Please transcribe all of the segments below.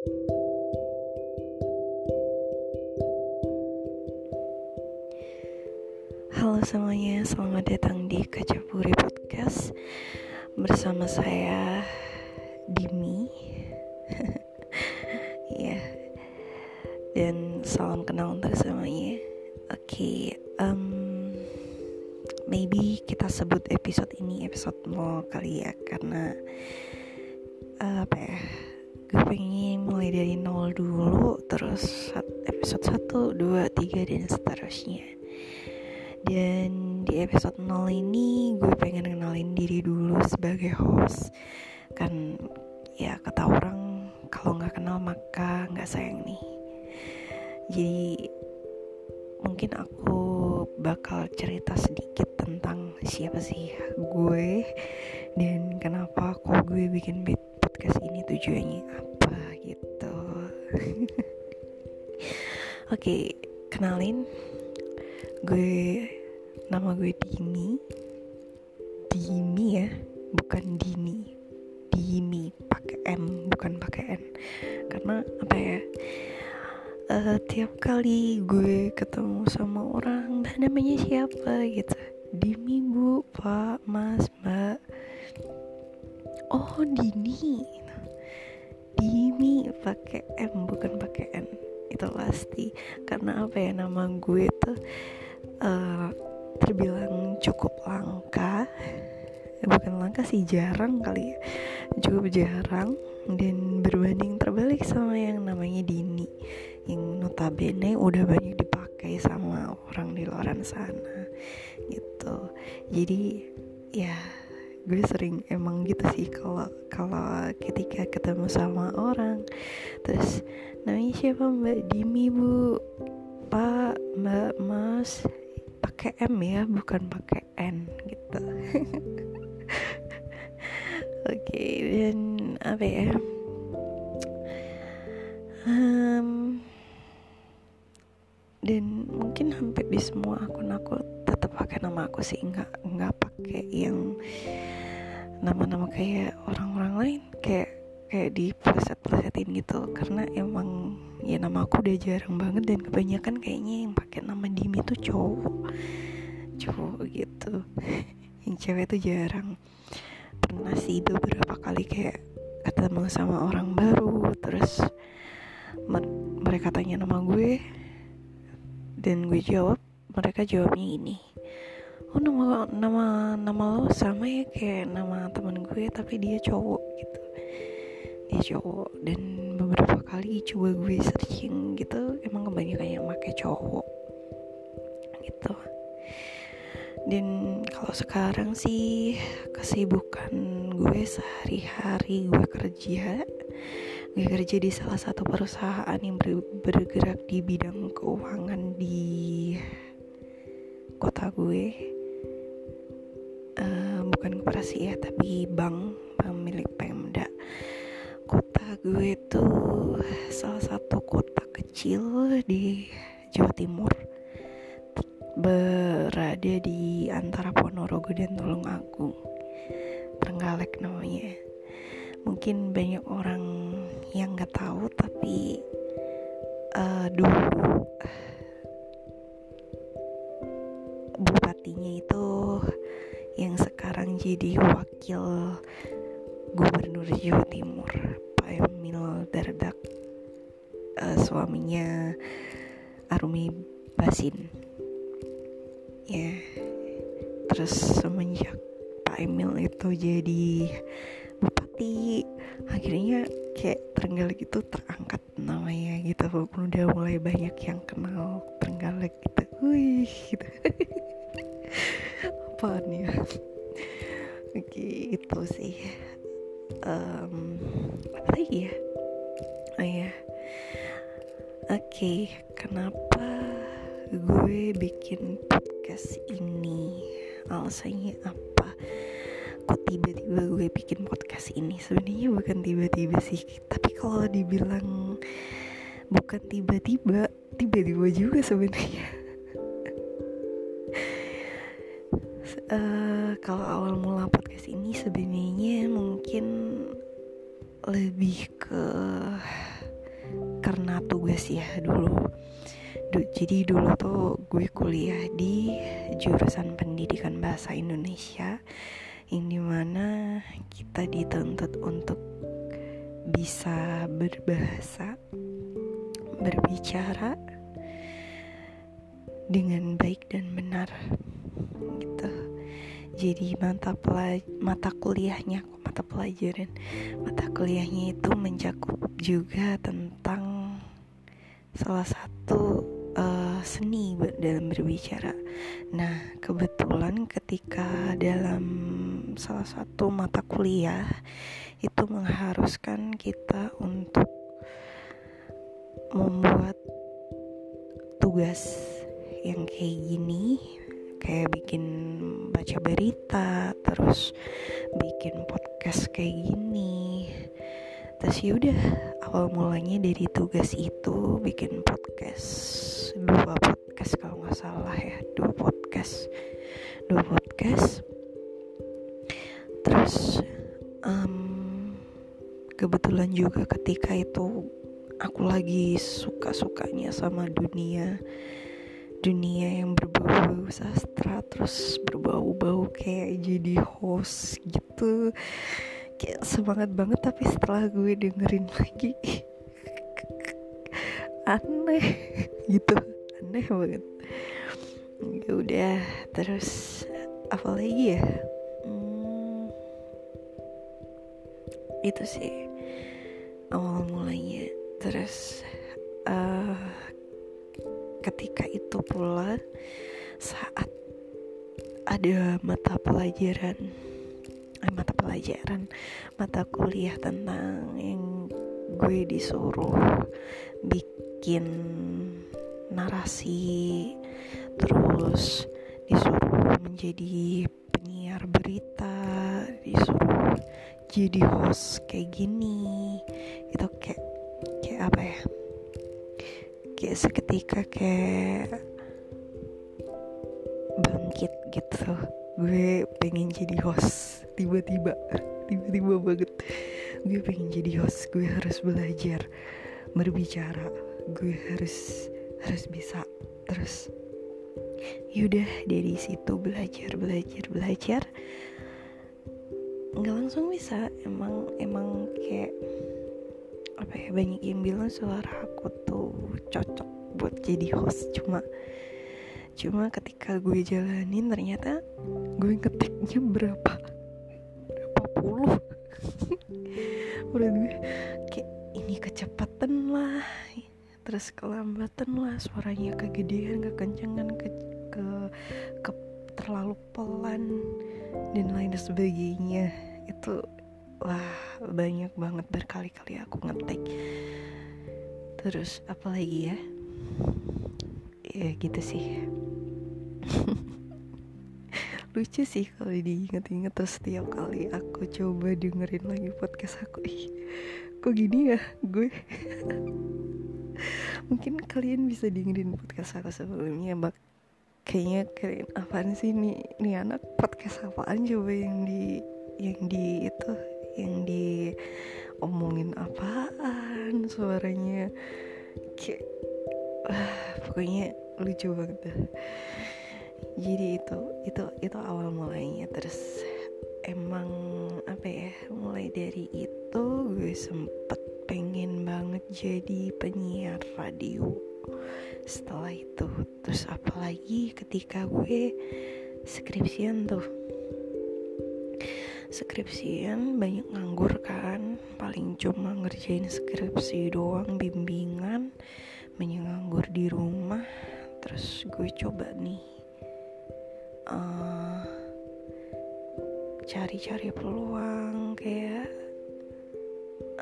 Halo semuanya, selamat datang di Kacapuri Podcast. Bersama saya, Dimi. Ya Dan salam kenal untuk semuanya. Oke, okay, um, maybe kita sebut episode ini episode 0 kali ya Karena, uh, apa ya gue pengen mulai dari nol dulu terus episode 1, 2, 3 dan seterusnya. Dan di episode 0 ini gue pengen kenalin diri dulu sebagai host. Kan ya kata orang kalau nggak kenal maka nggak sayang nih. Jadi mungkin aku bakal cerita sedikit tentang siapa sih gue dan kenapa kok gue bikin podcast ini tujuannya apa gitu. Oke kenalin. Gue nama gue Dini. Dini ya bukan Dini. Dini pakai M bukan pakai N. Karena apa ya? Uh, tiap kali gue ketemu sama orang nah, namanya siapa? gitu. Dini bu pak mas mbak oh Dini. Dini pakai M bukan pakai N. Itu pasti. Karena apa ya nama gue tuh uh, terbilang cukup langka. Eh, bukan langka sih jarang kali ya. Cukup jarang dan berbanding terbalik sama yang namanya Dini. Yang notabene udah banyak dipakai sama orang di luar sana. Gitu. Jadi ya gue sering emang gitu sih kalau kalau ketika ketemu sama orang. Terus namanya siapa Mbak Dimi bu? Pak Mbak Mas. Pakai M ya bukan pakai N gitu. Oke okay, dan apa ya? Um, dan mungkin hampir di semua akun aku tetap pakai nama aku sih. Nggak nggak pakai yang nama-nama kayak orang-orang lain kayak kayak di pleset-plesetin gitu. Karena emang ya nama aku udah jarang banget dan kebanyakan kayaknya yang pakai nama Dimi tuh cowok. Cowok gitu. Yang cewek tuh jarang. Pernah sih beberapa kali kayak ketemu sama orang baru terus mereka tanya nama gue dan gue jawab mereka jawabnya ini oh nama nama nama lo sama ya kayak nama teman gue tapi dia cowok gitu. Dia cowok dan beberapa kali coba gue searching gitu. Emang kebanyakan yang pakai cowok gitu. Dan kalau sekarang sih kesibukan gue sehari-hari gue kerja. Gue kerja di salah satu perusahaan yang bergerak di bidang keuangan di kota gue bukan koperasi ya tapi bank pemilik Pemda gue tuh salah satu kota kecil di Jawa Timur. Berada di antara Ponorogo dan Tulungagung Trenggalek namanya. Mungkin banyak orang yang nggak tahu tapi uh, dulu bupatinya itu sekarang jadi wakil gubernur Jawa Timur Emil Dardak. Uh, suaminya Arumi Basin. Ya terus semenjak Pak Emil itu jadi bupati akhirnya kayak Trenggalek itu terangkat namanya gitu walaupun udah mulai banyak yang kenal Trenggalek gitu. Wih gitu. Apaan ya oke itu sih. Um, apa lagi ya? Oh ya oke okay, kenapa gue bikin podcast ini? Alasannya apa? Kok tiba-tiba gue bikin podcast ini? Sebenarnya bukan tiba-tiba sih tapi kalau dibilang bukan tiba-tiba tiba-tiba juga sebenarnya uh, kalau awal mula podcast ini sebenarnya mungkin lebih ke karena tugas ya dulu. Du, jadi dulu tuh gue kuliah di jurusan pendidikan bahasa Indonesia yang di mana kita dituntut untuk bisa berbahasa berbicara dengan baik dan benar gitu jadi mata pelaj mata kuliahnya mata pelajaran mata kuliahnya itu mencakup juga tentang salah satu uh, seni dalam berbicara. Nah, kebetulan ketika dalam salah satu mata kuliah itu mengharuskan kita untuk membuat tugas yang kayak gini kayak bikin baca berita terus bikin podcast kayak gini. Terus yaudah awal mulanya dari tugas itu bikin podcast. Dua podcast kalau nggak salah ya dua podcast. Dua podcast. Terus um, kebetulan juga ketika itu aku lagi suka-sukanya sama dunia dunia yang berbau-bau sastra terus berbau-bau kayak jadi host gitu. Kayak semangat banget tapi setelah gue dengerin lagi aneh gitu aneh banget. Ya udah terus apa lagi ya? Hmm, itu sih awal mulanya. Terus uh, ketika itu pula saat ada mata pelajaran eh, mata pelajaran mata kuliah tentang yang gue disuruh bikin narasi terus disuruh menjadi penyiar berita disuruh jadi host kayak gini itu kayak kayak apa ya kayak seketika kayak bangkit gitu. Gue pengen jadi host tiba-tiba tiba-tiba banget. Gue pengen jadi host gue harus belajar berbicara. Gue harus harus bisa terus. Yaudah dari situ belajar belajar belajar. Nggak langsung bisa emang emang kayak apa ya banyak yang bilang suara aku tuh cocok buat jadi host. Cuma cuma ketika gue jalanin ternyata gue ngetiknya berapa berapa puluh. Menurut gue kayak ini kecepatan lah terus kelambatan lah suaranya kegedean kekencangan ke ke, ke terlalu pelan dan lain sebagainya. Itu wah banyak banget berkali-kali aku ngetik terus apalagi ya? Ya gitu sih. Lucu sih kalau diinget-inget terus setiap kali aku coba dengerin lagi podcast aku. Ih kok gini ya gue? Mungkin kalian bisa dengerin podcast aku sebelumnya bak kayaknya keren apaan sih nih nih anak podcast apaan coba yang di yang di itu yang di omongin apaan suaranya. Kayak wah, pokoknya lucu banget jadi itu itu itu awal mulainya. Terus emang apa ya mulai dari itu gue sempet pengen banget jadi penyiar radio. Setelah itu terus apalagi ketika gue skripsian tuh skripsian banyak nganggur kan. Paling cuma ngerjain skripsi doang bimbingan banyak di rumah. Terus gue coba nih uh, cari-cari peluang kayak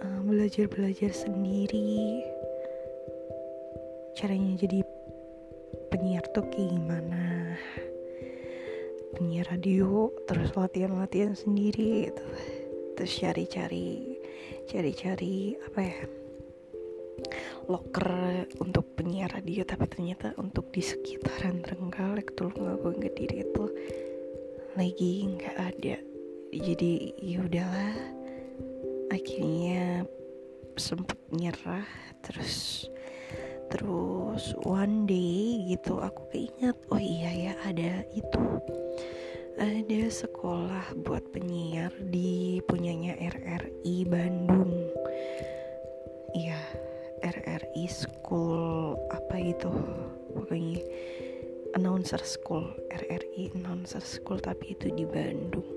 uh, belajar-belajar sendiri. Caranya jadi penyiar tuh kayak gimana penyiar radio terus latihan-latihan sendiri gitu. Terus cari-cari cari-cari apa ya locker untuk penyiar radio tapi ternyata untuk di sekitaran Trenggalek tuh nggak diri itu lagi nggak ada. Jadi ya udahlah akhirnya sempet nyerah terus terus one day gitu aku keinget oh iya ya ada itu. Ada sekolah buat penyiar di punyanya RRI Bandung. Iya RRI School apa itu pokoknya announcer school RRI announcer school tapi itu di Bandung.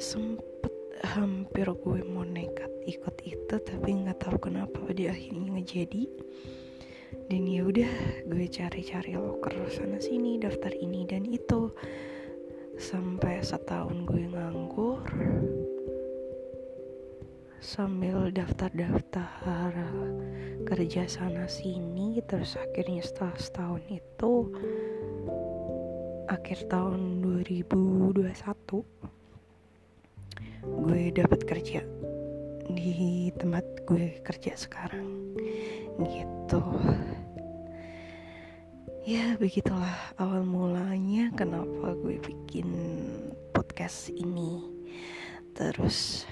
Sempet hampir gue mau nekat ikut itu tapi nggak tahu kenapa pada akhirnya ngejadi dan ya udah gue cari-cari loker sana sini daftar ini dan itu. Sampai setahun gue nganggur sambil daftar-daftar kerja sana sini terus akhirnya setelah setahun itu akhir tahun 2021 gue dapat kerja di tempat gue kerja sekarang gitu ya begitulah awal mulanya kenapa gue bikin podcast ini. Terus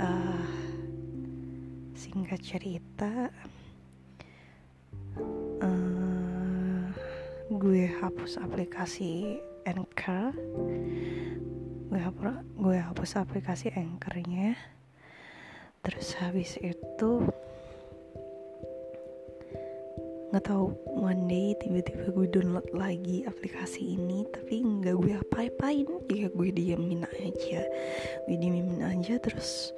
uh, singkat cerita uh, gue hapus aplikasi Anchor. Gue hapus gue hapus aplikasi Anchornya. Terus habis itu nggak tahu one day tiba-tiba gue download lagi aplikasi ini tapi nggak gue apa-apain. Ya gue diamin aja gue diamin aja terus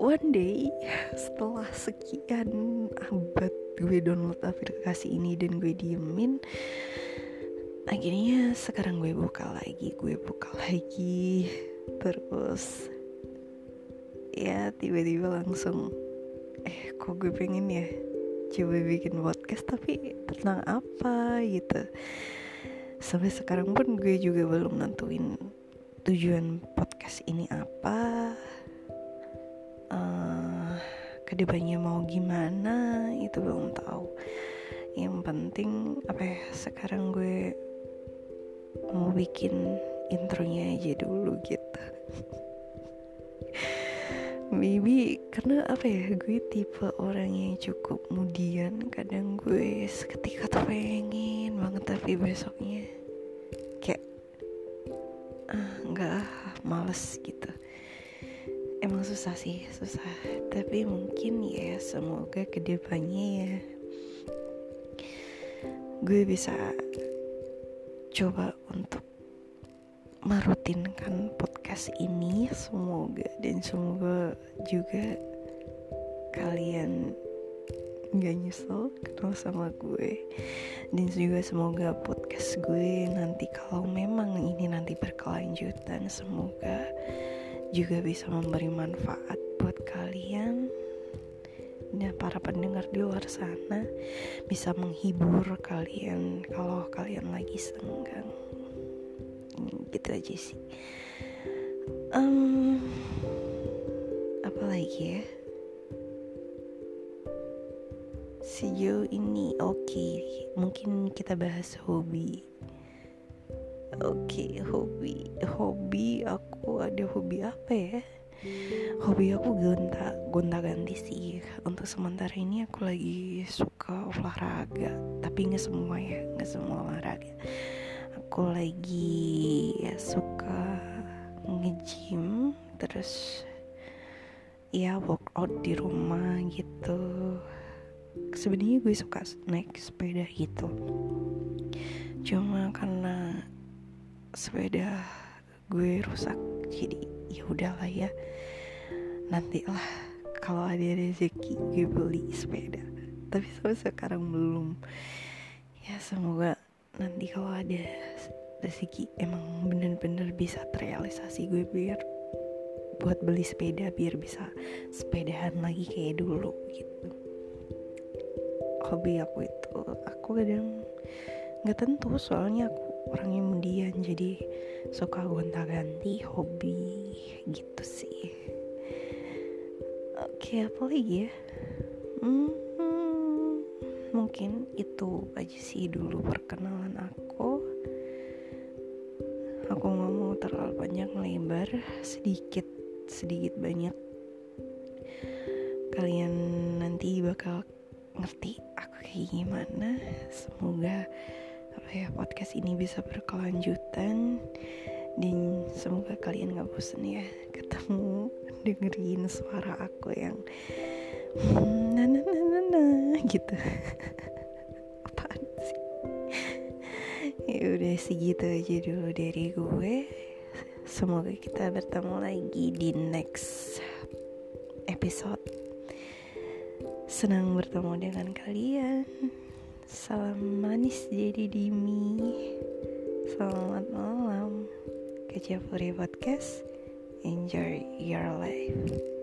one day setelah sekian abad gue download aplikasi ini dan gue diemin akhirnya sekarang gue buka lagi gue buka lagi. Terus ya tiba-tiba langsung eh kok gue pengen ya coba bikin podcast tapi tentang apa gitu. Sampai sekarang pun gue juga belum nentuin tujuan podcast ini apa. Uh, ke depannya mau gimana itu belum tahu. Yang penting apa ya sekarang gue mau bikin intronya aja dulu gitu maybe karena apa ya gue tipe orang yang cukup kemudian kadang gue seketika tuh pengen banget tapi besoknya kayak ah nggak males gitu. Emang susah sih susah. Tapi mungkin ya semoga ke depannya ya gue bisa coba untuk merutinkan podcast ini. Semoga dan semoga juga kalian gak nyesel kenal sama gue. Dan juga semoga podcast gue nanti kalau memang ini nanti berkelanjutan semoga juga bisa memberi manfaat buat kalian. Dan para pendengar di luar sana bisa menghibur kalian kalau kalian lagi senggang gitu aja sih. Um, apa lagi ya? Sejauh ini oke. Okay. mungkin kita bahas hobi. Oke okay, hobi. Hobi aku ada hobi apa ya? Hobi aku gonta gonta ganti sih. Untuk sementara ini aku lagi suka olahraga. Tapi nggak semua ya nggak semua olahraga aku lagi ya suka nge-gym terus ya workout di rumah gitu. Sebenarnya gue suka naik sepeda gitu. Cuma karena sepeda gue rusak jadi ya udahlah ya. Nantilah kalau ada rezeki gue beli sepeda. Tapi sampai sekarang belum. Ya semoga nanti kalau ada rezeki emang bener-bener bisa terrealisasi gue biar buat beli sepeda biar bisa sepedahan lagi kayak dulu gitu. Hobi aku itu aku kadang nggak tentu soalnya aku orangnya mendian jadi suka gonta-ganti hobi gitu sih. Oke apa lagi ya? Hmm mungkin itu aja sih dulu perkenalan aku. Aku nggak mau terlalu panjang lebar sedikit sedikit banyak. Kalian nanti bakal ngerti aku kayak gimana. Semoga apa ya podcast ini bisa berkelanjutan. Dan semoga kalian gak bosan ya ketemu dengerin suara aku yang hmm, gitu. Apaan sih? Ya udah segitu aja dulu dari gue. Semoga kita bertemu lagi di next episode. Senang bertemu dengan kalian. Salam manis jadi dimi. Selamat malam. Kecapuri Podcast. Enjoy your life